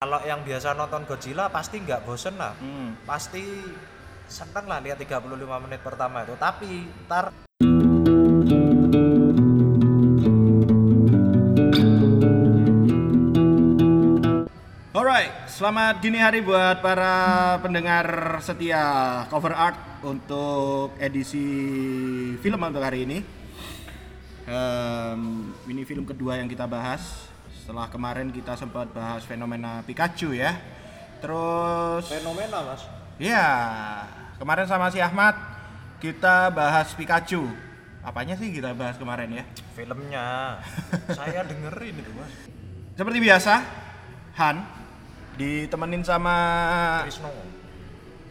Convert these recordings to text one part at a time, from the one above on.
Kalau yang biasa nonton Godzilla pasti nggak bosen lah. Hmm. Pasti seneng lah lihat 35 menit pertama itu. Tapi ntar Alright, selamat dini hari buat para pendengar setia cover art untuk edisi film untuk hari ini. Em, ini film kedua yang kita bahas. Setelah kemarin kita sempat bahas fenomena Pikachu ya. Terus fenomena mas. ya kemarin sama si Ahmad kita bahas Pikachu. Apanya sih kita bahas kemarin ya? Filmnya. Saya dengerin itu mas. Seperti biasa, Han ditemenin sama Krisno.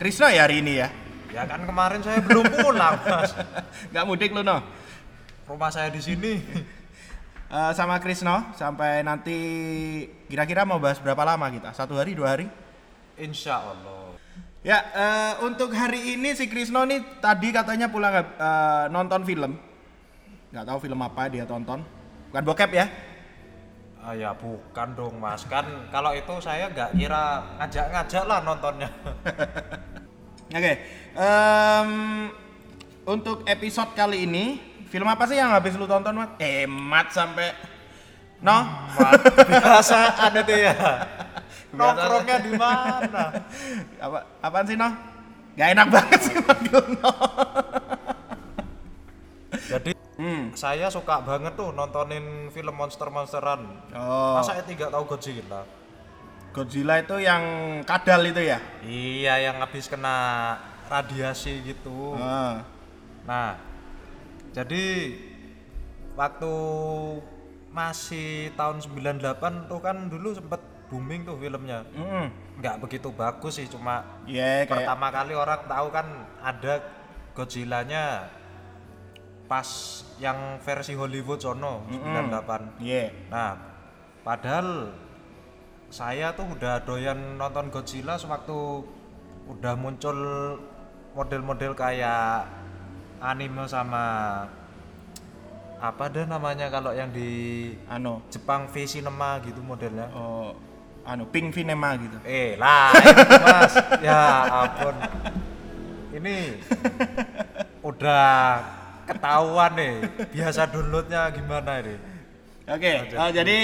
Krisna ya hari ini ya. Ya kan kemarin saya belum pulang mas. Nggak mudik lu no. Rumah saya di sini. Eh, sama Krisno sampai nanti kira-kira mau bahas berapa lama kita? Satu hari, dua hari? Insya Allah. Ya, eh, untuk hari ini si Krisno nih tadi katanya pulang eh, nonton film. Nggak tahu film apa dia tonton. Bukan bokep ya? Ah, ya bukan dong mas. Kan kalau itu saya nggak kira ngajak-ngajak lah nontonnya. Oke. em, untuk episode kali ini, film apa sih yang habis lu tonton, Mat? Emat sampai No? Mat, Biasa ada tuh ya. Nongkrongnya di mana? apa apaan sih, No? Gak enak banget sih manggil No. Jadi Hmm. saya suka banget tuh nontonin film monster-monsteran. Oh, Masa saya tidak tahu Godzilla? Godzilla itu yang kadal itu ya? Iya, yang habis kena radiasi gitu. Ah. Nah, jadi waktu masih tahun 98 tuh kan dulu sempet booming tuh filmnya. Mm. Nggak begitu bagus sih, cuma Iya, kayak pertama kali orang tahu kan ada Godzilla-nya pas yang versi Hollywood sono 98. Iya. Nah, padahal saya tuh udah doyan nonton Godzilla sewaktu udah muncul model-model kayak anime sama apa deh namanya kalau yang di Anu, Jepang V Cinema gitu modelnya. oh, anu Pink Cinema gitu. Eh lah, Mas. ya ampun. Ini udah ketahuan nih. Biasa downloadnya gimana ini? Oke, eh, jadi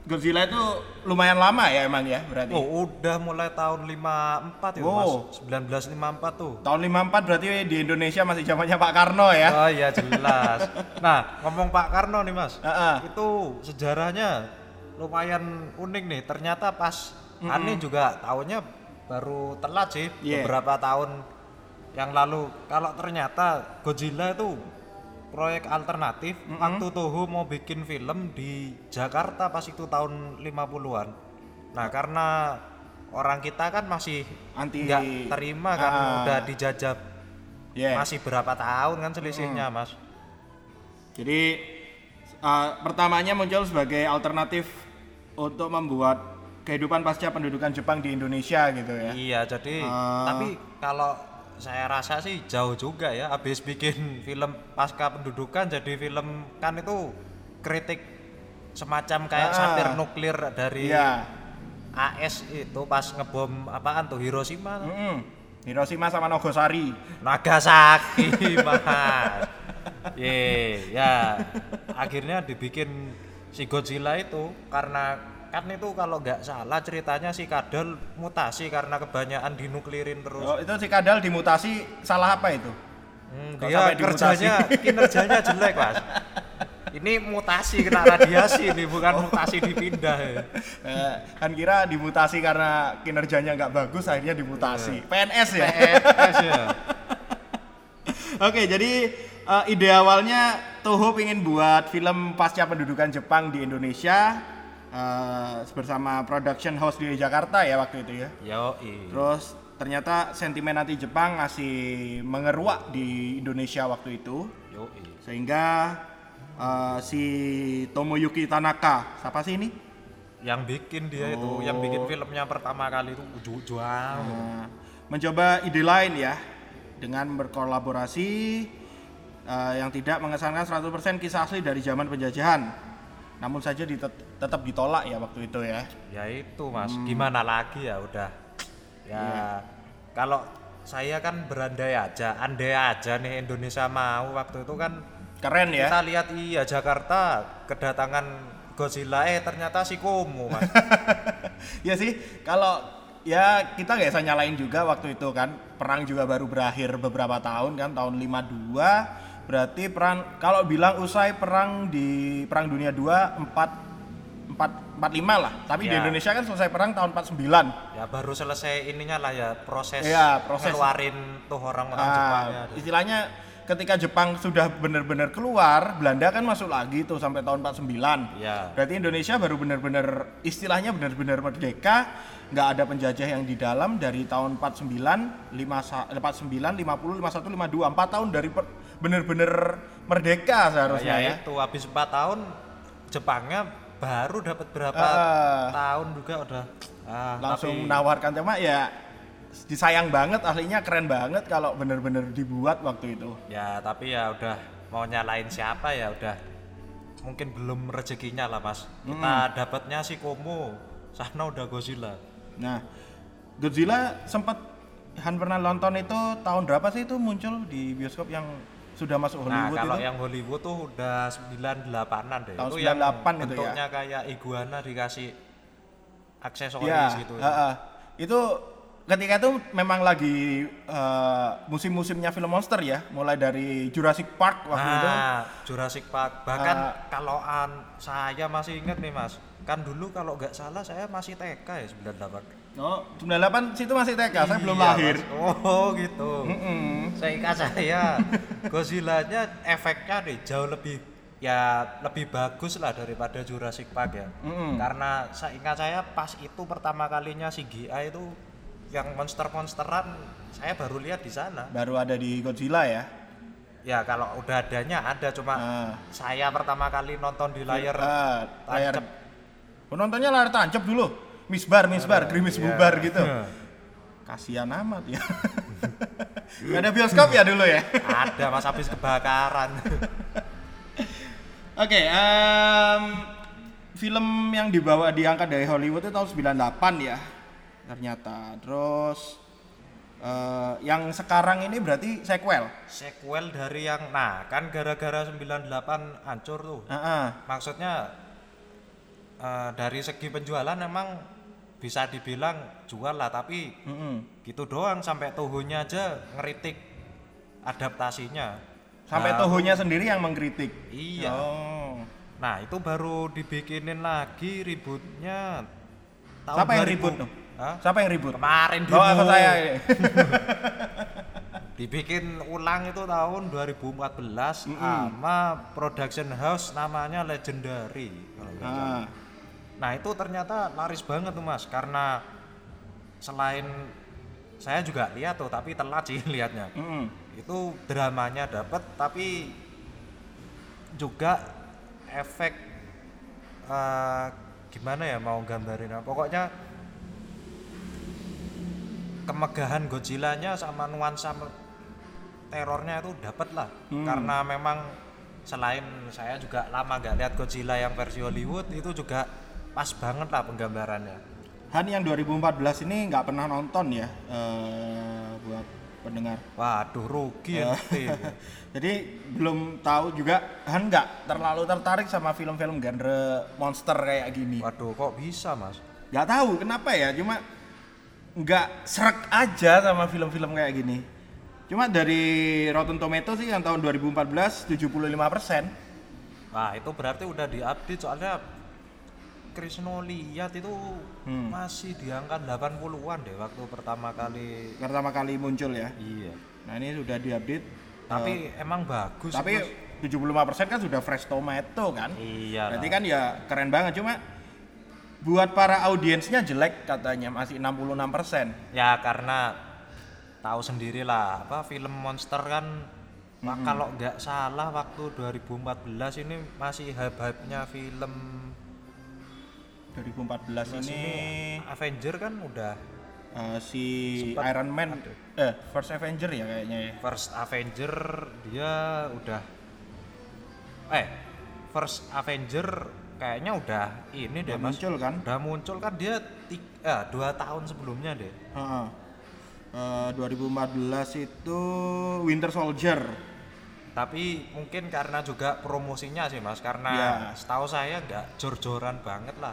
Godzilla itu lumayan lama ya emang ya berarti. Oh, udah mulai tahun 54 ya, Oh. Mas. 1954 tuh. Tahun 54 berarti di Indonesia masih zamannya Pak Karno ya. Oh iya jelas. nah, ngomong Pak Karno nih, Mas. Heeh. Itu sejarahnya lumayan unik nih. Ternyata pas Ani juga tahunnya baru telat sih, Yeah. beberapa tahun yang lalu. Kalau ternyata Godzilla itu proyek alternatif waktu Toho mau bikin film di Jakarta pas itu tahun 50-an. Nah, karena orang kita kan masih Anti nggak terima kan Ah. udah dijajah Yeah. masih berapa tahun kan selisihnya mas Jadi eh, pertamanya muncul sebagai alternatif untuk membuat kehidupan pasca pendudukan Jepang di Indonesia gitu ya. iya jadi Ah. tapi kalau saya rasa sih jauh juga ya habis bikin film pasca pendudukan jadi film kan itu kritik semacam kayak Ah. satir nuklir dari Iya. AS itu pas ngebom apaan tuh Hiroshima Mm-mm. Hiroshima sama Nagasaki. Nagasaki mas Ye, ya akhirnya dibikin si Godzilla itu karena kan itu kalau nggak salah ceritanya si kadal mutasi karena kebanyakan dinuklirin terus Oh, itu si Kadal dimutasi salah apa itu? Hmm, dia kerjanya kinerjanya jelek mas ini mutasi kena radiasi ini bukan mutasi dipindah ya. Eh, kan kira dimutasi karena kinerjanya nggak bagus akhirnya dimutasi. PNS ya. PNS ya Oke, jadi eh, ide awalnya Toho ingin buat film pasca pendudukan Jepang di Indonesia eh, bersama production house di Jakarta ya waktu itu ya. Yoi. Terus ternyata sentimen anti Jepang masih mengeruak di Indonesia waktu itu Yoi. sehingga eh, si Tomoyuki Tanaka, siapa sih ini? yang bikin dia itu yang bikin filmnya pertama kali itu ujung-ujung Nah, mencoba ide lain ya dengan berkolaborasi eh, yang tidak mengesankan 100% kisah asli dari zaman penjajahan namun saja ditet- tetap ditolak ya waktu itu ya. ya itu mas Hmm. gimana lagi ya udah ya Iya. kalau saya kan berandai aja andai aja nih Indonesia mau waktu itu kan Keren ya. kita lihat iya Jakarta kedatangan Godzilla eh ternyata si Komo mas ya sih, kalau ya kita nggak bisa nyalain juga waktu itu kan perang juga baru berakhir beberapa tahun kan tahun 52 berarti perang kalau bilang usai perang di perang dunia 2 4 4 45 lah. Tapi di Ya. Indonesia kan selesai perang tahun 49 ya baru selesai ininya lah ya proses Iya, proses. ngeluarin tuh orang-orang Ah, Jepangnya. istilahnya ketika Jepang sudah benar-benar keluar Belanda kan masuk lagi tuh sampai tahun 49 ya. Berarti Indonesia baru benar-benar istilahnya benar-benar merdeka, nggak ada penjajah yang di dalam dari tahun 49, 5, sa- 49, 50, 51, 52, 4 tahun dari per- benar-benar merdeka seharusnya ya, ya. itu habis 4 tahun Jepangnya baru dapat berapa Ah. tahun juga udah ah, Langsung tapi- menawarkan cuma ya disayang banget aslinya keren banget kalau benar-benar dibuat waktu itu. ya tapi ya udah mau nyalain siapa ya udah mungkin belum rezekinya lah mas kita dapatnya si Komo sana udah Godzilla Nah, Godzilla sempat Han pernah nonton itu tahun berapa sih itu muncul di bioskop yang sudah masuk nah Hollywood kalau itu? yang Hollywood tuh udah 98an deh Tahun itu yang 98 itu ya? bentuknya kayak iguana dikasih aksesoris Ya, gitu heeh. itu ketika itu memang lagi eh, musim-musimnya film monster ya, mulai dari Jurassic Park waktu itu. Nah, Jurassic Park. Bahkan Ah. kalau an- saya masih ingat nih Mas, kan dulu kalau nggak salah saya masih TK ya 98. Oh, 98 situ masih TK, saya belum Iya, lahir. Mas. Oh, gitu. Mm-mm. Saya ingat saya Godzilla-nya efeknya nih jauh lebih ya lebih bagus lah daripada Jurassic Park ya. Mm-mm. Karena saya ingat saya pas itu pertama kalinya CGI itu yang monster-monsteran saya baru lihat di sana. Baru ada di Godzilla ya. Ya kalau udah adanya ada cuma Ah. saya pertama kali nonton di layar Ah, layar tancap. penontonnya layar tancap dulu. Misbar, misbar, gerimis Iya. bubar gitu. Kasihan amat ya. Gak ada bioskop ya dulu ya. ada mas habis kebakaran. Oke, em, film yang dibawa diangkat dari Hollywood itu tahun 98 ya. Ternyata. Terus eh, yang sekarang ini berarti sequel. Sequel dari yang nah kan gara-gara 98 hancur tuh. Heeh. Maksudnya eh, dari segi penjualan emang bisa dibilang jual lah tapi Mm-mm. gitu doang sampai Tohonya aja ngeritik adaptasinya. Sampai Nah, Tohonya sendiri yang mengkritik. Iya. Oh. Nah itu baru dibikinin lagi ributnya tahun Siapa yang 2000. ribut tuh? Hah? Siapa yang ribut? Kemarin Oh, demo. aku saya. Dibikin ulang itu tahun 2014 sama production house namanya Legendary. Ah. Nah itu ternyata laris banget tuh mas karena selain saya juga lihat tuh tapi telat sih lihatnya. Mm-mm. Itu dramanya dapet tapi juga efek eh, gimana ya mau gambarin apa? pokoknya kemegahan Godzilla-nya sama nuansa terornya itu dapet lah Hmm. karena memang selain saya juga lama nggak lihat Godzilla yang versi Hollywood itu juga pas banget lah penggambarannya Han yang 2014 ini nggak pernah nonton ya eh, buat pendengar. waduh rugi ya nanti. Jadi belum tahu juga Han nggak terlalu tertarik sama film-film genre monster kayak gini. waduh kok bisa mas Nggak tahu kenapa ya, cuma nggak serak aja sama film-film kayak gini. Cuma dari Rotten Tomatoes sih yang tahun 2014 75 persen. Nah itu berarti udah diupdate soalnya Krisno lihat itu Hmm. masih di angka 80-an deh waktu pertama kali Pertama kali muncul ya. iya Nah ini sudah diupdate. tapi emang bagus Tapi Mas. 75% kan sudah fresh tomato kan. iya Berarti kan ya keren banget cuma buat para audiensnya jelek katanya masih 66%. ya karena tahu sendiri lah apa film monster kan wah, kalau nggak salah waktu 2014 ini masih hype-hype-nya film 2014 ini Avenger kan udah eh, si Sempat Iron Man ada. eh First Avenger ya kayaknya ya. First Avenger dia udah eh First Avenger kayaknya udah ini deh Udah mas muncul kan? udah muncul kan dia ti- eh, dua tahun sebelumnya deh Heeh. Eh, 2014 itu Winter Soldier. Tapi mungkin karena juga promosinya sih mas karena Ya. setahu saya nggak jor-joran banget lah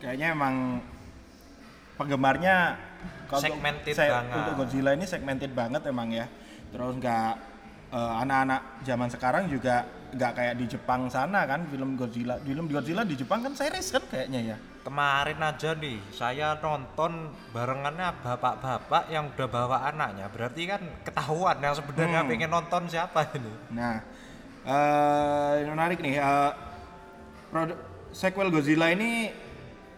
Kayaknya emang penggemarnya Segmented saya- banget. Untuk Godzilla ini segmented banget emang ya. Terus nggak eh, anak-anak zaman sekarang juga nggak kayak di Jepang sana kan film Godzilla. Film Godzilla di Jepang kan series kan kayaknya ya. Kemarin aja nih saya nonton barengannya bapak-bapak yang udah bawa anaknya berarti kan ketahuan yang sebenarnya Hmm. pengen nonton siapa ini Nah, ini menarik nih. eh, produk sequel Godzilla ini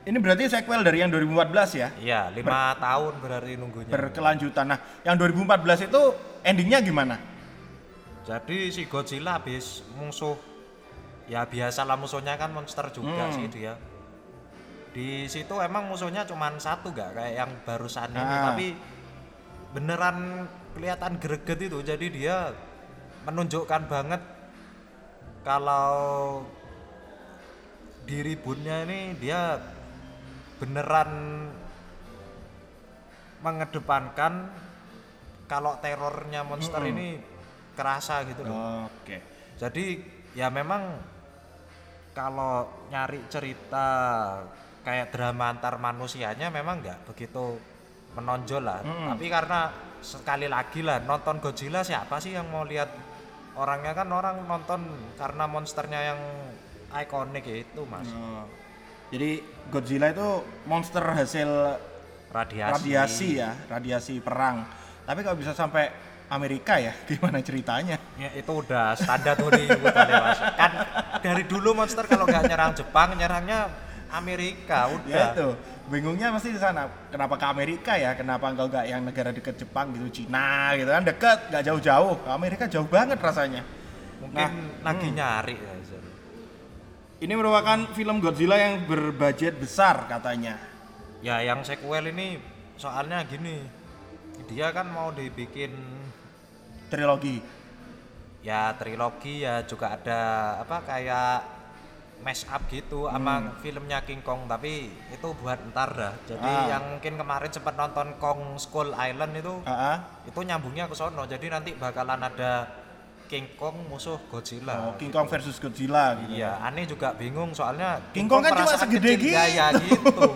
ini berarti sequel dari yang 2014 ya? iya lima tahun berarti nunggunya Berkelanjutan. Nah, yang 2014 itu endingnya gimana? jadi si Godzilla habis musuh ya biasalah musuhnya kan monster juga Hmm. sih dia di situ emang musuhnya cuman satu gak kayak yang barusan ini Ah. tapi beneran kelihatan greget itu jadi dia menunjukkan banget kalau di ributnya ini dia beneran mengedepankan kalau terornya monster Mm-mm. ini kerasa gitu loh. Oke. Jadi ya memang kalau nyari cerita kayak drama antar manusianya memang nggak begitu menonjol lah. Mm-mm. Tapi karena sekali lagi lah nonton Godzilla siapa sih yang mau lihat orangnya kan orang nonton karena monsternya yang ikonik ya itu mas Oh. Jadi Godzilla itu monster hasil radiasi. radiasi ya, radiasi perang. Tapi kalau bisa sampai Amerika ya, gimana ceritanya? Ya, itu udah standar kali mas. Kan dari dulu monster kalau nggak nyerang Jepang nyerangnya Amerika udah. Ya itu, bingungnya pasti di sana. Kenapa ke Amerika ya? Kenapa enggak enggak yang negara dekat Jepang gitu, Cina gitu kan dekat, nggak jauh-jauh. Ke Amerika jauh banget rasanya. Mungkin Nah, lagi hmm. nyari ya. Ini merupakan film Godzilla yang berbudget besar katanya. Ya yang sequel ini soalnya gini. Dia kan mau dibikin Trilogi. ya trilogi ya juga ada apa kayak mash up gitu sama filmnya King Kong tapi itu buat ntar dah. Jadi Ah. yang mungkin kemarin sempat nonton Kong Skull Island itu Ah, itu nyambungnya ke sono. Jadi nanti bakalan ada King Kong musuh Godzilla. Oh, King Kong versus Godzilla gitu. Iya, aneh juga bingung soalnya King Kong kan cuma segede gaya gitu. gitu.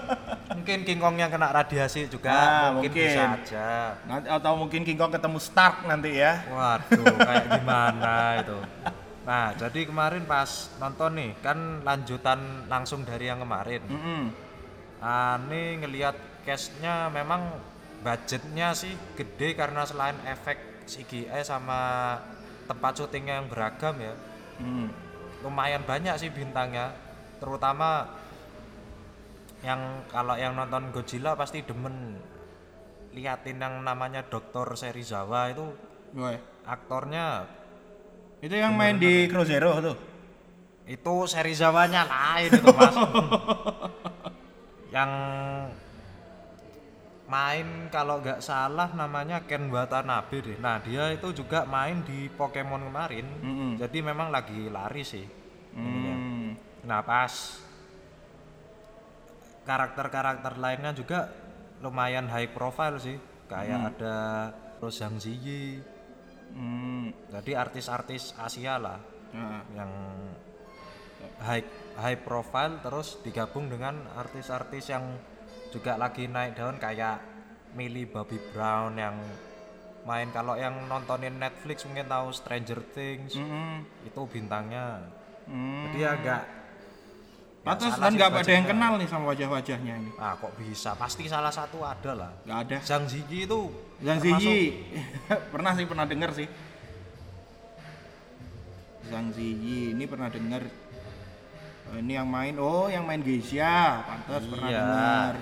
mungkin King Kong yang kena radiasi juga Ah, mungkin, mungkin. bisa aja. Nanti atau mungkin King Kong ketemu Stark nanti ya. Waduh, kayak gimana itu. Nah, jadi kemarin pas nonton nih kan lanjutan langsung dari yang kemarin. Mm-mm. Aneh ngelihat cashnya memang budgetnya sih gede karena selain efek CGI sama tempat syutingnya yang beragam ya. Mm. lumayan banyak sih bintangnya terutama yang kalau yang nonton Godzilla pasti demen liatin yang namanya Dr. Serizawa itu Woy. aktornya Itu yang main di Crow Zero tuh. itu Serizawanya lain itu mas yang main kalau nggak salah namanya Ken Watanabe deh nah dia itu juga main di Pokemon kemarin Mm-mm. jadi memang lagi lari sih. Hmm. Nah pas karakter-karakter lainnya juga lumayan high profile sih. Kayak ada Rose Zhang Ziyi. Hmm. Jadi artis-artis Asia lah Nah. yang high high profile terus digabung dengan artis-artis yang juga lagi naik daun kayak Millie Bobby Brown yang main kalau yang nontonin Netflix mungkin tahu Stranger Things Mm-mm. itu bintangnya Hmm. jadi agak Pantas dan sih nggak ada yang kenal nih sama wajah-wajahnya ini. Ah kok bisa? Pasti salah satu ada lah. Nggak ada. Zhang Ziyi itu Zhang Ziyi pernah sih pernah dengar sih. Zhang Ziyi ini pernah dengar. Oh, ini yang main, oh yang main Geisha, pantas pernah Iya. dengar.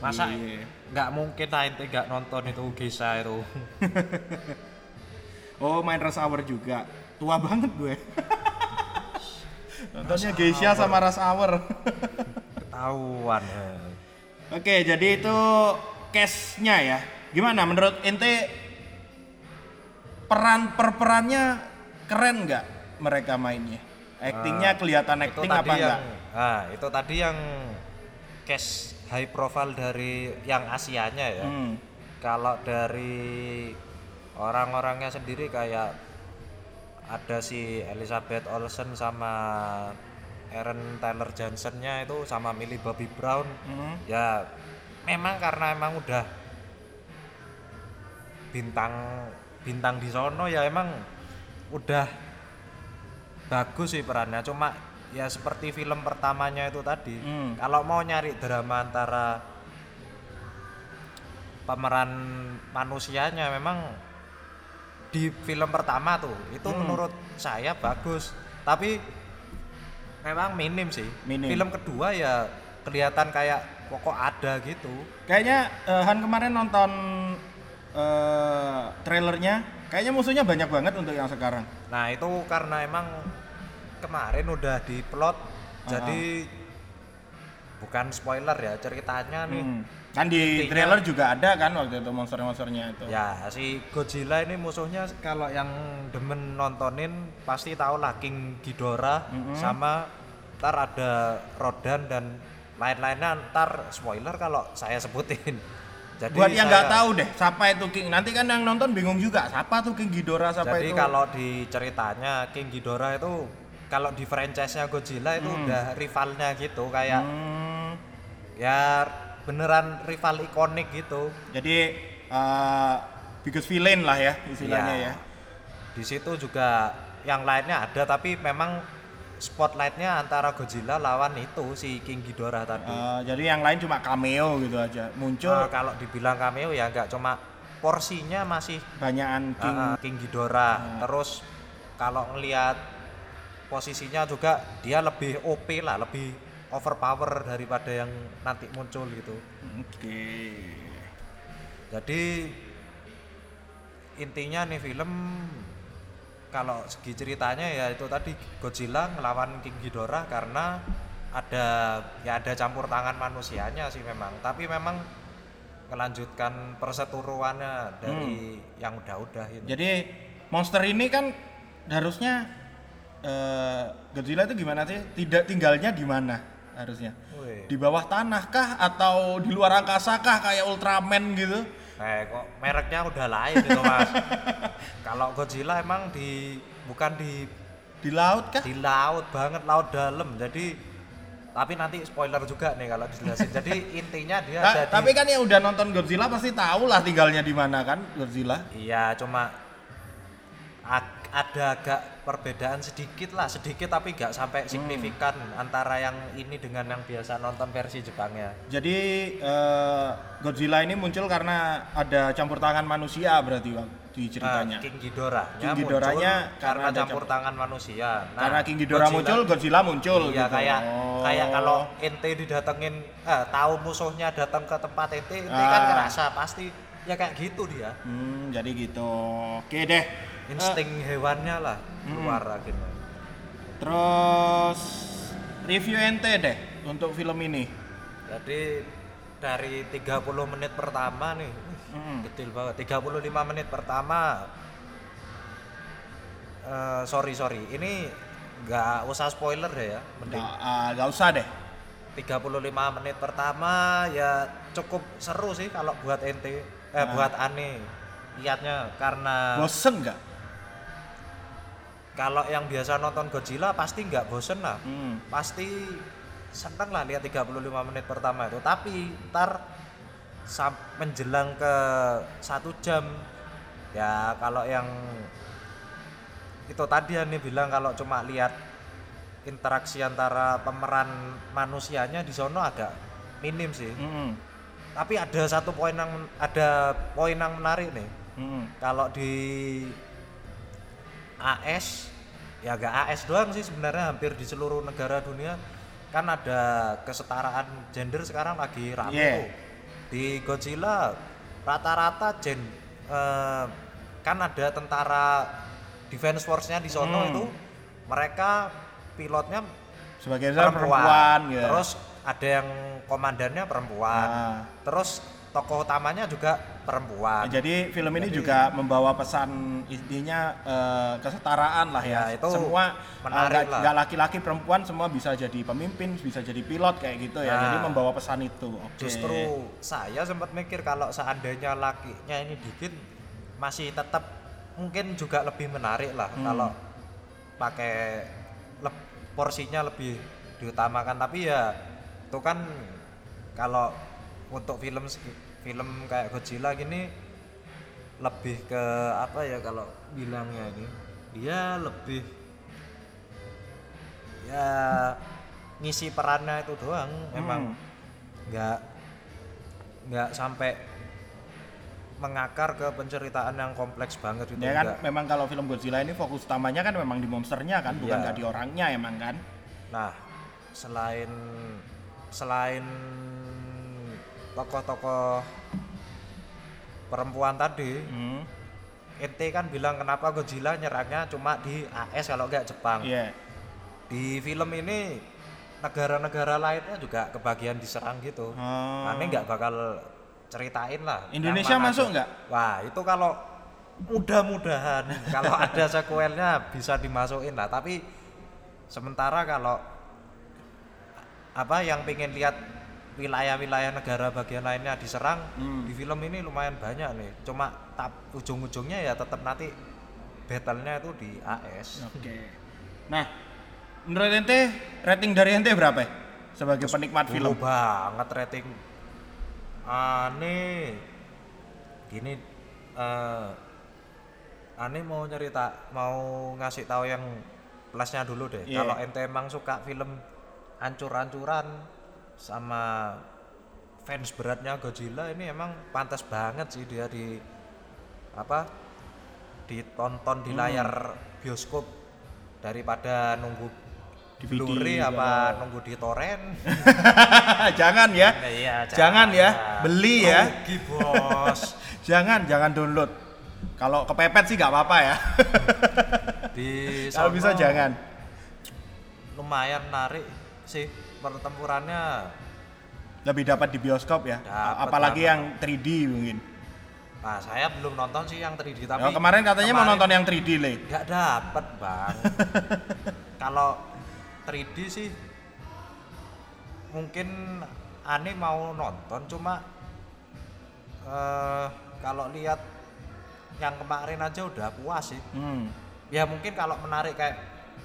Masa Iya. nggak mungkin lah ente nggak nonton itu Geisha itu. Oh main Rush Hour juga. Tua banget gue. Nontonnya Geisha sama Rush Hour. Ketahuan. ya. Oke, jadi itu case-nya ya. Gimana menurut ente peran per perannya keren nggak mereka mainnya? Actingnya kelihatan itu acting apa yang enggak? nah itu tadi yang case high profile dari yang Asianya ya Hmm. kalau dari orang-orangnya sendiri kayak ada si Elizabeth Olsen sama Aaron Taylor Johnsonnya itu sama Millie Bobby Brown Hmm. ya memang karena emang udah bintang bintang di sono ya emang udah bagus sih perannya cuma ya seperti film pertamanya itu tadi Hmm. kalau mau nyari drama antara pemeran manusianya memang di film pertama tuh itu Hmm. menurut saya bagus tapi memang minim sih Minim. film kedua ya kelihatan kayak pokok ada gitu Kayaknya eh, Han kemarin nonton eh, trailernya, kayaknya musuhnya banyak banget untuk yang sekarang. nah itu karena emang kemarin udah diplot jadi bukan spoiler ya ceritanya nih Hmm. Kan di trailer juga ada kan waktu itu monster-monsternya itu. Ya, si Godzilla ini musuhnya kalau yang demen nontonin pasti tahu lah King Ghidorah Mm-mm. sama ntar ada Rodan dan lain-lainnya ntar spoiler kalau saya sebutin. Jadi Buat yang nggak tahu deh, siapa itu King? Nanti kan yang nonton bingung juga, siapa tuh King Ghidorah, siapa Jadi itu? kalau di ceritanya King Ghidorah itu kalau di franchise-nya Godzilla itu udah rivalnya gitu kayak Hmm, ya beneran rival ikonik gitu. jadi eh, biggest villain lah ya istilahnya Iya. ya. Di situ juga yang lainnya ada tapi memang spotlightnya antara Godzilla lawan itu si King Ghidorah tadi. Eh, jadi yang lain cuma cameo gitu aja. Muncul Eh, kalau dibilang cameo ya nggak cuma porsinya masih banyakan King. eh, King Ghidorah. Terus kalau ngelihat posisinya juga dia lebih OP lah, lebih overpower daripada yang nanti muncul gitu. Oke. Jadi intinya nih film kalau segi ceritanya ya itu tadi Godzilla ngelawan King Ghidorah karena ada ya ada campur tangan manusianya sih memang tapi memang melanjutkan perseteruannya dari yang udah-udah ini. Jadi monster ini kan harusnya eh, Godzilla itu gimana sih? Tidak tinggalnya di mana harusnya? Wih. Di bawah tanah kah atau di luar angkasa kah kayak Ultraman gitu? Eh kok mereknya udah lain itu mas. kalau Godzilla emang di bukan di Di laut kah? di laut banget laut dalam jadi tapi nanti spoiler juga nih kalau dijelasin jadi intinya dia Ta- ada di tapi kan yang udah nonton Godzilla pasti tahu lah tinggalnya di mana kan Godzilla. iya cuma ada agak perbedaan sedikit lah sedikit tapi nggak sampai signifikan antara yang ini dengan yang biasa nonton versi Jepangnya Jadi eh, Godzilla ini muncul karena ada campur tangan manusia berarti Bang, di ceritanya. Nah, King Ghidorah King Ghidorahnya karena karena ada campur tangan manusia nah, karena King Ghidorah Godzilla- muncul, Godzilla muncul Iya gitu. kayak Oh. kayak kalau ente didatengin eh, tahu musuhnya datang ke tempat ente ente kan Ah. ngerasa pasti ya kayak gitu dia Hmm, jadi gitu. Oke deh. Insting hewannya lah Hmm. keluar akhirnya Terus review ente deh untuk film ini. jadi dari 30 menit pertama nih Hmm. kecil banget 35 menit pertama eh, sorry sorry ini nggak usah spoiler deh ya mending Nggak, nggak usah deh. 35 menit pertama ya cukup seru sih kalau buat ente eh buat aneh lihatnya karena Bosen nggak? Kalau yang biasa nonton Godzilla pasti nggak bosen lah Hmm. pasti seneng lah lihat 35 menit pertama itu tapi ntar menjelang ke satu jam ya kalau yang itu tadi nih bilang kalau cuma lihat interaksi antara pemeran manusianya di sono agak minim sih Hmm. tapi ada satu poin yang ada poin yang menarik nih Hmm. kalau di AS ya gak AS doang sih sebenarnya hampir di seluruh negara dunia kan ada kesetaraan gender sekarang lagi rame Yeah. di Godzilla rata-rata gen eh, kan ada tentara defense force-nya di sono Hmm. itu mereka pilotnya Sebagai perempuan, perempuan, ya. terus ada yang komandannya perempuan Ah. terus tokoh utamanya juga perempuan. Jadi film ini Jadi- juga membawa pesan intinya eh, kesetaraan lah ya. Ya, itu semua menarik eh, nggak lah. nggak laki-laki perempuan semua bisa jadi pemimpin, bisa jadi pilot kayak gitu ya. Nah. Jadi membawa pesan itu. Oke. Justru saya sempat mikir kalau seandainya lakinya ini dikit masih tetap mungkin juga lebih menarik lah Hmm. kalau pakai leb- porsinya lebih diutamakan tapi ya itu kan kalau untuk film film kayak Godzilla gini lebih ke apa ya kalau bilangnya ini dia lebih ya ngisi perannya itu doang memang Hmm. nggak nggak sampai mengakar ke penceritaan yang kompleks banget gitu Ya kan nggak. memang kalau film Godzilla ini fokus utamanya kan memang di monsternya kan, bukan nggak di orangnya emang kan. nah selain selain tokoh-tokoh perempuan tadi Hmm. ente kan bilang kenapa Godzilla nyerangnya cuma di AS kalau nggak Jepang Iya. di film ini negara-negara lainnya juga kebagian diserang gitu Oh. aneh nggak bakal ceritain lah Indonesia masuk nggak? wah itu kalau mudah-mudahan kalau ada sequelnya bisa dimasukin lah tapi sementara kalau apa yang pengen lihat wilayah-wilayah negara bagian lainnya diserang Hmm. di film ini lumayan banyak nih cuma tap ujung-ujungnya ya tetap nanti battle-nya itu di AS Oke. Nah, menurut ente rating dari ente berapa ya? Sebagai penikmat film. banget rating aneh gini eh aneh mau cerita mau ngasih tahu yang plusnya dulu deh Iya. kalau ente emang suka film ancur-ancuran sama fans beratnya Godzilla ini emang pantas banget sih dia di apa ditonton Hmm. di layar bioskop daripada nunggu DVD, Blu-ray ya. apa nunggu di torrent jangan ya. Iya, Jangan ya, beli ya. Rugi, bos. Jangan, jangan download. Kalau kepepet sih nggak apa-apa ya. Di Kalau bisa jangan. Lumayan menarik sih pertempurannya. Lebih dapat di bioskop ya. Dapat Apalagi banget. yang 3D mungkin. Nah, saya belum nonton sih yang 3D tapi Ya, kemarin katanya mau kemarin nonton yang 3D le. nggak dapet, Bang. Kalau 3D sih mungkin aneh mau nonton cuma eh kalau lihat yang kemarin aja udah puas sih. Hmm. ya mungkin kalau menarik kayak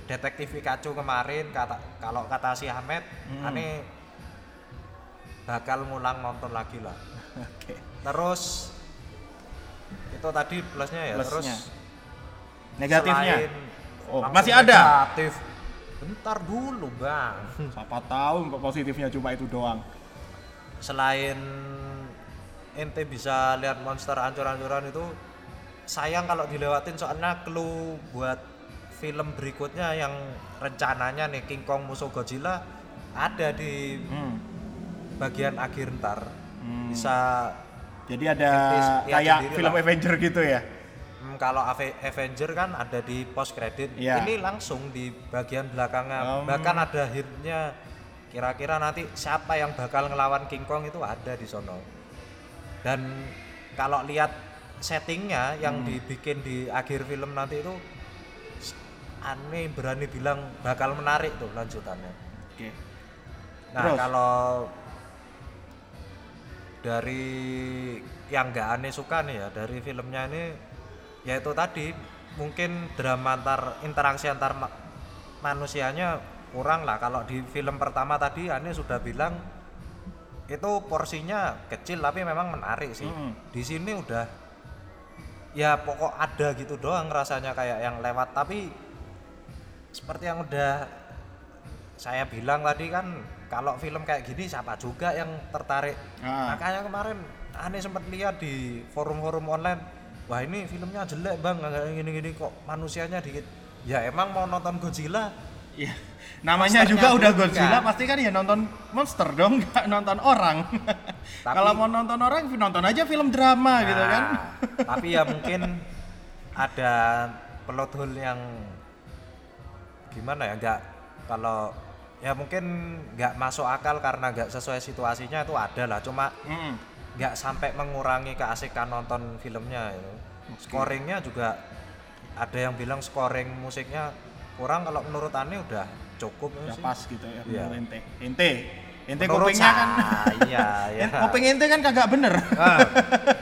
detektif Pikachu kemarin kata kalau kata si Ahmed Hmm. aneh bakal ngulang nonton lagi lah Oke. terus itu tadi plusnya ya terus Plusnya. Negatifnya. selain Oh, masih ada? negatif bentar dulu bang Siapa tahu kok positifnya cuma itu doang. selain ente bisa lihat monster ancur-ancuran itu sayang kalau dilewatin soalnya clue buat film berikutnya yang rencananya nih King Kong musuh Godzilla ada di Hmm. bagian akhir ntar Hmm. bisa Jadi ada kayak film lah. Avenger gitu ya. hmm, kalau Ave- Avenger kan ada di post credit Iya. ini langsung di bagian belakangnya Um. bahkan ada hintnya kira-kira nanti siapa yang bakal ngelawan King Kong itu ada di sono dan kalau lihat settingnya yang Hmm. dibikin di akhir film nanti itu aneh berani bilang bakal menarik tuh lanjutannya Oke. nah Terus? kalau dari yang nggak aneh suka nih ya dari filmnya ini yaitu tadi mungkin drama antar interaksi antar ma- manusianya kurang lah kalau di film pertama tadi aneh sudah bilang itu porsinya kecil tapi memang menarik sih Mm. di sini udah ya pokok ada gitu doang rasanya kayak yang lewat tapi seperti yang udah saya bilang tadi kan kalau film kayak gini siapa juga yang tertarik Ah. makanya kemarin aneh sempat lihat di forum-forum online wah ini filmnya jelek bang gini-gini kok manusianya dikit ya emang mau nonton Godzilla Iya. Namanya Monsternya juga udah. Godzilla pasti kan ya nonton monster dong, nggak nonton orang. Tapi- Kalau mau nonton orang, nonton aja film drama gitu kan. Nah, tapi ya mungkin ada plot hole yang gimana ya nggak kalau ya mungkin nggak masuk akal karena nggak sesuai situasinya itu ada lah cuma Mm. nggak sampai mengurangi keasikan nonton filmnya itu. Scoringnya juga ada yang bilang scoring musiknya kurang kalau menurut Ane udah cukup Udah sih. pas gitu ya Iya. menurut ente. Ente, ente Menurut kupingnya kan. saya, ya. En- Kuping ente kan kagak bener. Ah.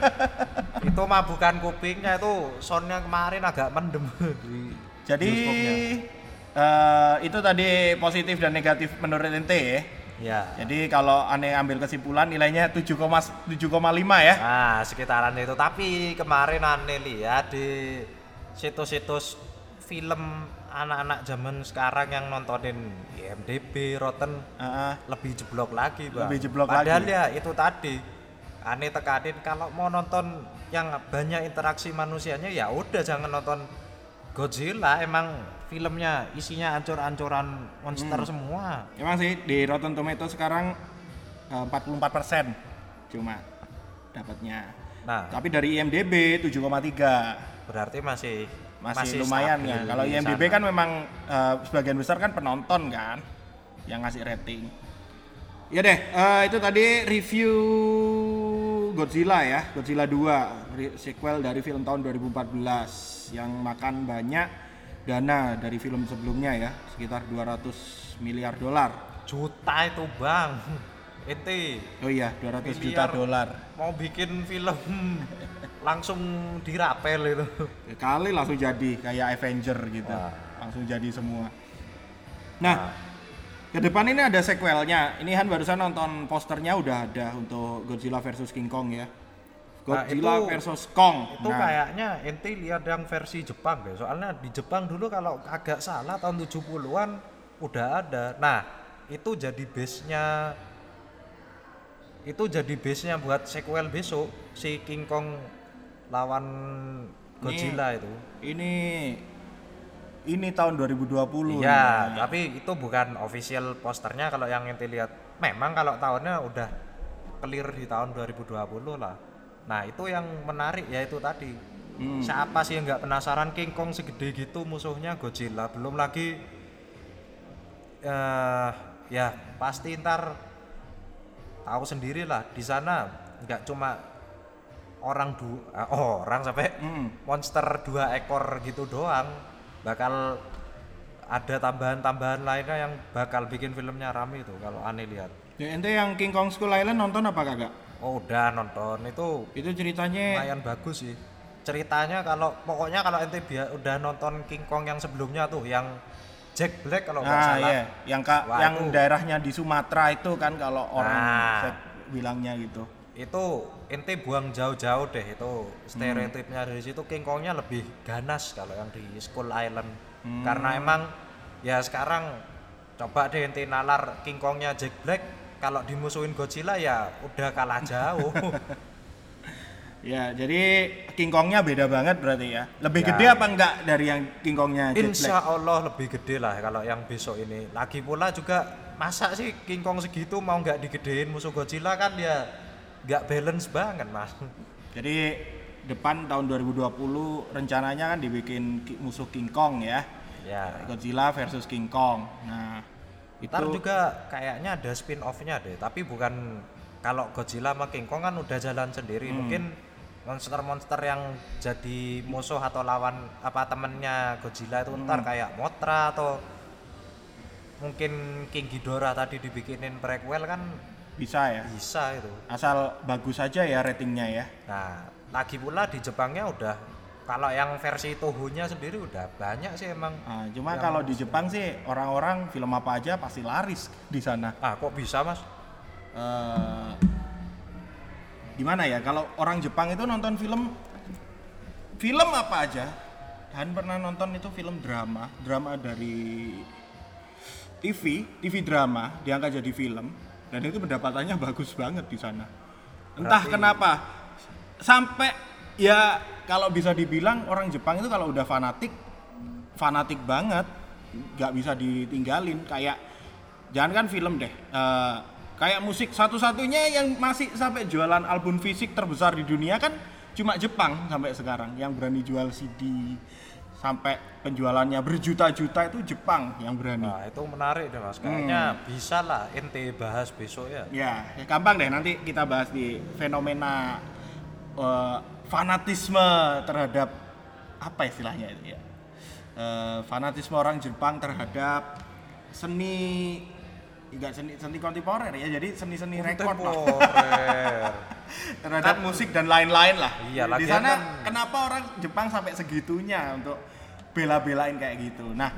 itu mah bukan kupingnya itu soundnya kemarin agak mendem di Jadi bioskopnya. Eh, itu tadi positif dan negatif menurut ente ya. ya Jadi kalau aneh ambil kesimpulan nilainya 7,7,5 ya. nah sekitaran itu tapi kemarin aneh lihat di situs-situs film anak-anak zaman sekarang yang nontonin IMDb, Rotten Heeh. lebih jeblok lagi bang Lebih jeblok padahal lagi. ya itu tadi aneh tekanin kalau mau nonton yang banyak interaksi manusianya ya udah jangan nonton Godzilla emang filmnya isinya ancur-ancuran monster Hmm. semua Emang sih di Rotten Tomato sekarang eh, 44% cuma dapatnya. nah Tapi dari IMDb 7,3 berarti masih masih, lumayan stabil ya. Kalau IMDb sana. kan memang eh, sebagian besar kan penonton kan yang ngasih rating. Ya deh, eh, itu tadi review Godzilla ya, Godzilla 2, re- sequel dari film tahun 2014 yang makan banyak dana dari film sebelumnya ya, sekitar 200 miliar dolar. juta itu bang itu Oh iya, 200 juta Miliar. dolar. mau bikin film langsung dirapel itu Kali langsung jadi kayak Avenger gitu. Wah. Langsung jadi semua. Nah, ke depan ini ada sequelnya. Ini Han barusan nonton posternya udah ada untuk Godzilla versus King Kong ya. Godzilla itu- versus Kong. itu Nah, kayaknya ente lihat yang versi Jepang deh soalnya di Jepang dulu kalau agak salah tahun 70-an udah ada nah itu jadi base nya itu jadi base nya buat sequel besok si King Kong lawan Godzilla itu ini ini tahun 2020. iya Nah, tapi itu bukan official posternya. Kalau yang ente lihat memang kalau tahunnya udah clear di tahun 2020 lah. Nah itu yang menarik ya itu tadi. Hmm. siapa sih yang nggak penasaran? King Kong segede gitu musuhnya Godzilla. Belum lagi eh ya pasti ntar tahu sendiri lah. Di sana nggak cuma orang du eh, orang sampai Hmm. monster dua ekor gitu doang bakal ada tambahan-tambahan lainnya yang bakal bikin filmnya rame itu kalau aneh lihat Ya, ente yang King Kong Skull Island nonton apa kagak? oh udah nonton itu Itu ceritanya lumayan bagus sih ceritanya kalau pokoknya kalau ente bia- udah nonton King Kong yang sebelumnya tuh yang Jack Black kalau nggak Nah, salah iya, yang ka- Wah, yang itu- daerahnya di Sumatera itu kan kalau orang Nah. bilangnya gitu. itu ente buang jauh-jauh deh itu stereotipnya Hmm. dari situ King Kongnya lebih ganas kalau yang di Skull Island Hmm. karena emang ya sekarang coba deh ente nalar King Kongnya Jack Black kalau dimusuhin Godzilla ya udah kalah jauh Ya, jadi King Kongnya beda banget berarti ya. Lebih Ya. gede apa enggak dari yang King Kongnya Jet Insya Black? Allah lebih gede lah kalau yang besok ini. Lagi pula juga masa sih King Kong segitu mau nggak digedein musuh Godzilla kan ya nggak balance banget mas. Jadi depan tahun 2020 rencananya kan dibikin ki- musuh King Kong ya. Ya. Godzilla versus King Kong. Nah, itu Ntar juga kayaknya ada spin off-nya deh, tapi bukan kalau Godzilla sama King Kong kan udah jalan sendiri. Hmm. Mungkin monster-monster yang jadi musuh atau lawan apa temennya Godzilla itu Hmm. ntar kayak Mothra atau mungkin King Ghidorah tadi dibikinin prequel kan bisa ya. bisa itu. Asal bagus saja ya ratingnya ya. Nah, lagi pula di Jepangnya udah kalau yang versi Toho-nya sendiri udah banyak sih emang. Nah, cuma kalau di Jepang sih orang-orang film apa aja pasti laris di sana. Ah, kok bisa, Mas? eh gimana ya kalau orang Jepang itu nonton film film apa aja Han pernah nonton itu film drama drama dari TV TV drama diangkat jadi film dan itu pendapatannya bagus banget di sana. Entah Berarti- kenapa sampai ya kalau bisa dibilang orang Jepang itu kalau udah fanatik fanatik banget nggak bisa ditinggalin. Kayak jangan kan film deh eh, kayak musik satu-satunya yang masih sampai jualan album fisik terbesar di dunia kan cuma Jepang sampai sekarang yang berani jual CD sampai penjualannya berjuta-juta itu Jepang yang berani. Nah, itu menarik deh Mas. Kayaknya bisa lah ente bahas besok ya. Ya, ya gampang deh nanti kita bahas di fenomena eh, fanatisme terhadap apa istilahnya itu ya. Eh, fanatisme orang Jepang terhadap seni enggak seni seni kontemporer ya jadi seni-seni rekor terhadap musik dan lain-lain lah. Iya, Di sana kan- kenapa orang Jepang sampai segitunya untuk bela-belain kayak gitu. Nah,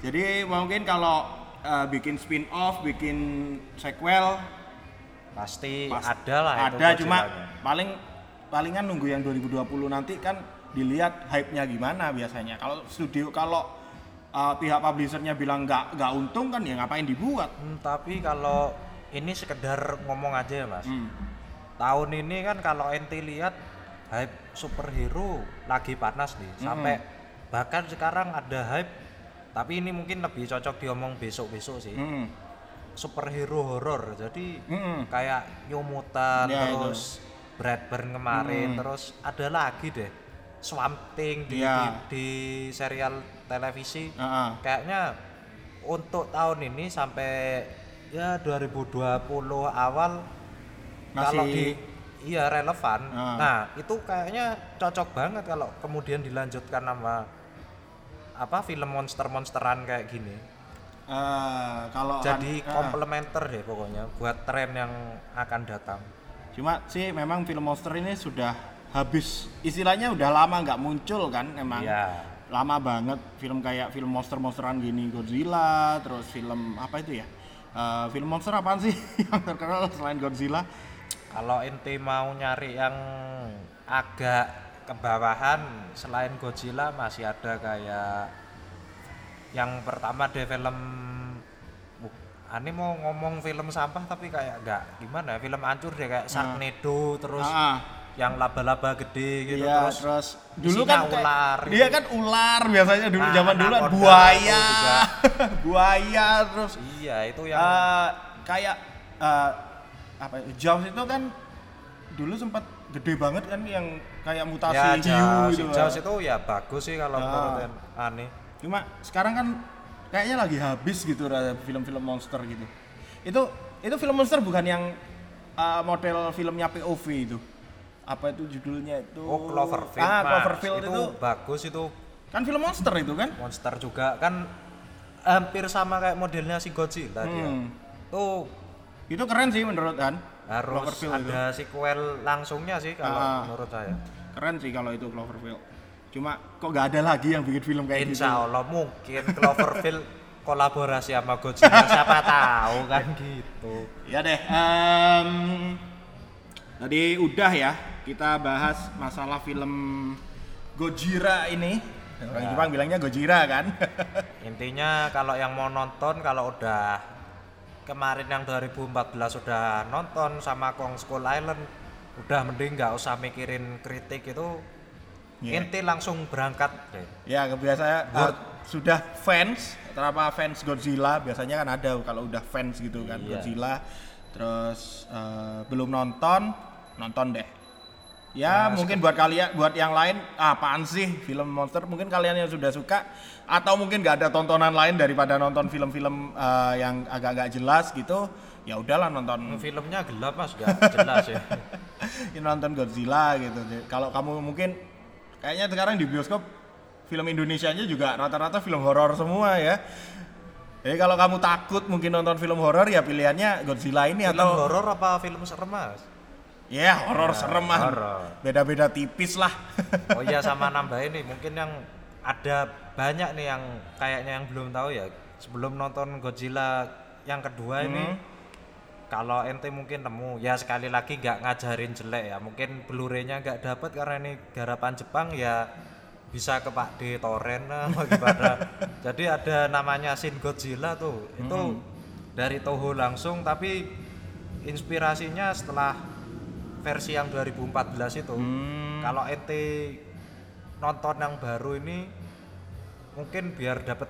jadi mungkin kalau eh, bikin spin-off, bikin sequel Pasti Pas- ada lah itu ada cuma Godzilla-nya. paling palingan nunggu yang 2020 nanti kan dilihat hype-nya gimana biasanya. Kalau studio kalau uh, pihak publishernya bilang nggak nggak untung kan ya ngapain dibuat? Hmm, tapi kalau ini sekedar ngomong aja ya Mas. Hmm. Tahun ini kan kalau ente lihat hype superhero lagi panas nih. Sampai bahkan sekarang ada hype tapi ini mungkin lebih cocok diomong besok-besok sih. Hmm. Superhero horor. Jadi Hmm. kayak New Mutant Ya, terus Brightburn kemarin terus ada lagi deh Swamp Thing di, Iya. di, di serial televisi Ah, ah. kayaknya untuk tahun ini sampai ya 2020 awal kalau Masih- di iya relevan Ah. nah itu kayaknya cocok banget kalau kemudian dilanjutkan sama apa film monster-monsteran kayak gini Eh, kalau jadi ah. komplementer deh pokoknya buat tren yang akan datang Cuma sih memang film monster ini sudah habis istilahnya udah lama nggak muncul kan emang. Iya. Lama banget film kayak film monster-monsteran gini Godzilla, terus film apa itu ya? Eh, film monster apaan sih yang terkenal selain Godzilla? kalau ente mau nyari yang agak kebawahan selain Godzilla masih ada kayak yang pertama deh film Buh, Ani mau ngomong film sampah tapi kayak enggak gimana ya film hancur deh kayak Sharknado terus Ah, ah. Yang laba-laba gede gitu Iya, terus, terus, dulu kan kayak- ular Dia gitu. kan ular biasanya dulu Nah, zaman dulu kan buaya. buaya terus iya itu yang eh, kayak eh, apa ya, Jaws itu kan dulu sempat gede banget kan yang kayak mutasi ya Jaws, gitu. Jaws itu ya bagus sih kalau Ah. menurut Ani Cuma sekarang kan kayaknya lagi habis gitu film-film monster gitu. Itu itu film monster bukan yang uh, model filmnya POV itu. Apa itu judulnya itu? Oh Cloverfield, Ah. Cloverfield itu, itu, bagus itu kan film monster itu kan? monster juga kan hampir sama kayak modelnya si Godzilla dia. Hmm. Tuh Itu keren sih menurut Han. harus Cloverfield itu. ada sequel langsungnya sih kalau Ah. menurut saya. Keren sih kalau itu Cloverfield. Cuma kok nggak ada lagi yang bikin film kayak gitu. Insya Allah mungkin Cloverfield kolaborasi sama Godzilla siapa tahu kan gitu. Ya deh. em, tadi udah ya kita bahas masalah film Gojira ini. Orang Ya. Jepang bilangnya Gojira kan. Intinya kalau yang mau nonton kalau udah kemarin yang 2014 udah nonton sama Kong Skull Island udah mending nggak usah mikirin kritik itu Iya. inti langsung berangkat deh. ya biasanya Buat- sudah fans, terapa fans Godzilla biasanya kan ada kalau udah fans gitu kan Iya. Godzilla. Terus eh, belum nonton, nonton deh. Ya Nah, mungkin buat kalian, buat yang lain, ah, apaan sih film monster? Mungkin kalian yang sudah suka, atau mungkin nggak ada tontonan lain daripada nonton film-film eh, yang agak-agak jelas gitu. Ya udahlah nonton Filmnya gelap mas, nggak jelas ya. ya nonton Godzilla gitu. Kalau kamu mungkin kayaknya sekarang di bioskop film Indonesia nya juga rata-rata film horor semua ya. Jadi kalau kamu takut mungkin nonton film horor ya pilihannya Godzilla ini Film atau horor apa film serem mas? Ya horor serem mah. Beda-beda tipis lah. Oh iya sama nambah ini mungkin yang ada banyak nih yang kayaknya yang belum tahu ya sebelum nonton Godzilla yang kedua ini Hmm. kalau ente mungkin nemu ya sekali lagi nggak ngajarin jelek ya mungkin Blu-ray-nya nggak dapat karena ini garapan Jepang ya bisa ke Pak D torrent lah gimana jadi ada namanya Shin Godzilla tuh itu Hmm. dari Toho langsung tapi inspirasinya setelah versi yang 2014 itu Hmm. kalau ente nonton yang baru ini mungkin biar dapat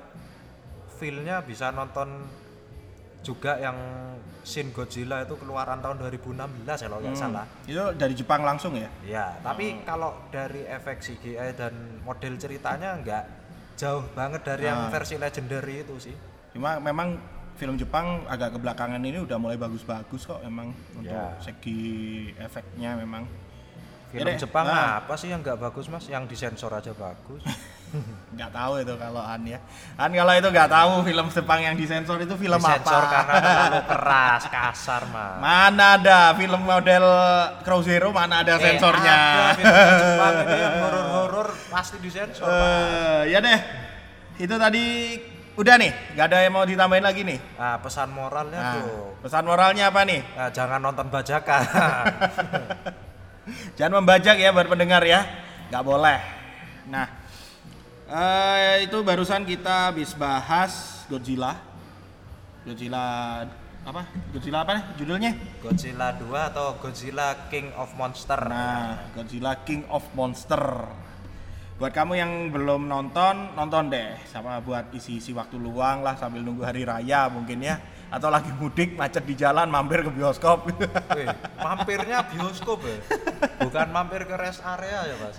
feel-nya bisa nonton juga yang Shin Godzilla itu keluaran tahun 2016 ya kalau nggak Hmm. salah. Itu dari Jepang langsung ya? Ya, tapi kalau dari efek CGI dan model ceritanya nggak jauh banget dari yang Ah. versi legendary itu sih. Cuma memang film Jepang agak kebelakangan ini udah mulai bagus-bagus kok emang untuk Ya. segi efeknya memang. Film deh, Jepang ah. apa sih yang nggak bagus mas? Yang disensor aja bagus. nggak tahu itu kalau An ya. An kalau itu nggak tahu film Jepang yang disensor itu film disensor apa? karena terlalu keras, kasar mas. Mana ada film model Crow Zero mana ada Eh, sensornya? ada film Jepang ini yang horor-horor pasti disensor. Mas. Eh, ya deh. Itu tadi udah nih, nggak ada yang mau ditambahin lagi nih. Nah, pesan moralnya Nah, tuh, pesan moralnya apa nih? nah, jangan nonton bajakan. Jangan membajak ya buat pendengar ya, nggak boleh. Nah, eh, itu barusan kita habis bahas Godzilla. Godzilla apa? Godzilla apa nih judulnya? Godzilla 2 atau Godzilla King of Monster. Nah, Godzilla King of Monster. Buat kamu yang belum nonton, nonton deh. Sama buat isi-isi waktu luang lah sambil nunggu hari raya mungkin ya. Atau lagi mudik macet di jalan mampir ke bioskop. Wih, mampirnya bioskop ya. Bukan mampir ke rest area ya, Mas.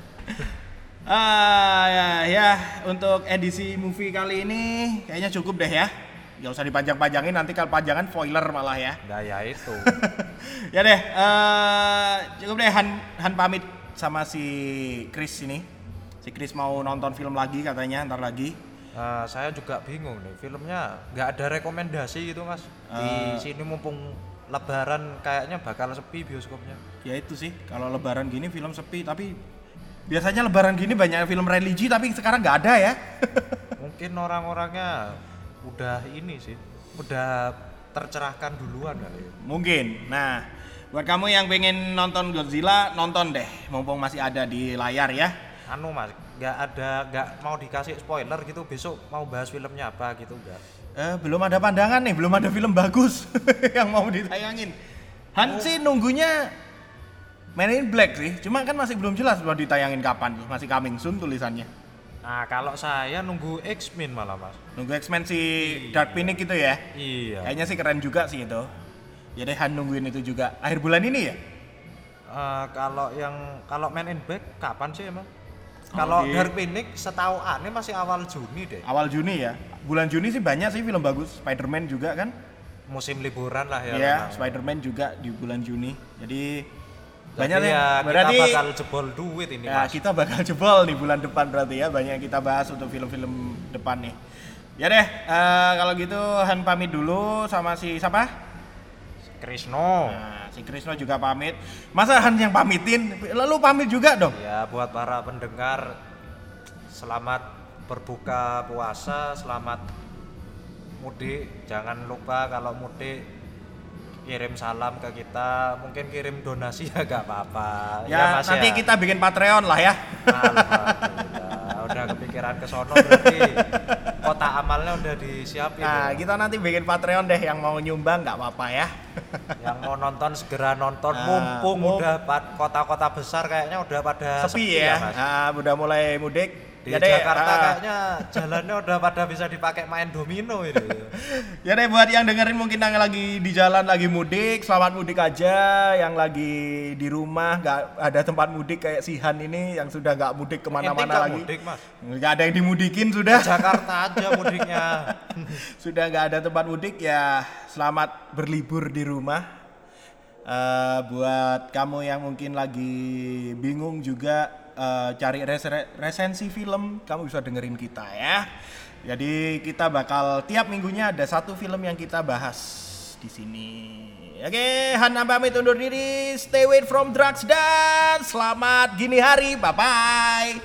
ah ya, ya untuk edisi movie kali ini kayaknya cukup deh ya. Gak usah dipanjang-panjangin nanti kalau panjangan spoiler malah ya. Nah, ya itu. ya deh, eh, cukup deh Han, Han pamit sama si Chris ini. Si Chris mau nonton film lagi katanya ntar lagi. Nah, saya juga bingung nih, filmnya nggak ada rekomendasi gitu, Mas. Di sini mumpung lebaran kayaknya bakal sepi bioskopnya. Ya itu sih, kalau lebaran gini film sepi tapi biasanya lebaran gini banyak film religi tapi sekarang nggak ada ya. Mungkin orang-orangnya udah ini sih, udah tercerahkan duluan kali. ya. Mungkin. Nah, buat kamu yang pengen nonton Godzilla, nonton deh mumpung masih ada di layar ya. Anu Mas, nggak ada nggak mau dikasih spoiler gitu besok mau bahas filmnya apa gitu enggak. Eh, belum ada pandangan nih, belum ada film bagus yang mau ditayangin. Han sih nunggunya Man in Black sih, cuma kan masih belum jelas mau ditayangin kapan tuh, masih coming soon tulisannya. Nah, kalau saya nunggu X-Men malah, Mas. Nunggu X-Men si Dark Phoenix itu ya. Iya. Kayaknya sih keren juga sih itu. Jadi Han nungguin itu juga. Akhir bulan ini ya? Eh, kalau yang kalau Man in Black kapan sih emang? Kalau di- Dark Phoenix setahu aneh masih awal Juni deh. Awal Juni ya. Bulan Juni sih banyak sih film bagus. Spider-Man juga kan? Musim liburan lah ya. Iya, memang. Spider-Man juga di bulan Juni. Jadi banyak ya ya. kita Berarti bakal jebol duit ini, ya, Mas. kita bakal jebol di bulan depan berarti ya. Banyak yang kita bahas untuk film-film depan nih. Ya deh, eh, kalau gitu Han pamit dulu sama si siapa? Krisno. Nah, si Krisno juga pamit. Masa Han yang pamitin? Lalu pamit juga dong. Ya buat para pendengar selamat berbuka puasa, selamat mudik. Jangan lupa kalau mudik kirim salam ke kita, mungkin kirim donasi ya gak apa-apa. Ya, Mas nanti ya. kita bikin Patreon lah ya. Alhamdulillah, udah kepikiran ke sono berarti kotak amalnya udah disiapin. Nah, ya. kita nanti bikin Patreon deh yang mau nyumbang nggak apa-apa ya. Yang mau nonton segera nonton Ah, mumpung mum- udah kota-kota besar kayaknya udah pada Sepi ya. Mas. Nah, udah mulai mudik. Di Ya deh, Jakarta ah. kayaknya jalannya udah pada bisa dipakai main domino ini. Ya deh buat yang dengerin mungkin yang lagi di jalan lagi mudik, selamat mudik aja. Yang lagi di rumah nggak ada tempat mudik kayak si Han ini yang sudah nggak mudik ke mana-mana lagi. mudik, Mas. Nggak ada yang dimudikin sudah. Jakarta aja mudiknya. sudah nggak ada tempat mudik ya selamat berlibur di rumah. Eh, buat kamu yang mungkin lagi bingung juga eh, cari res- resensi film, kamu bisa dengerin kita ya. Jadi kita bakal tiap minggunya ada satu film yang kita bahas di sini. Oke, Hana pamit undur diri. Stay away from drugs dan selamat gini hari. Bye bye.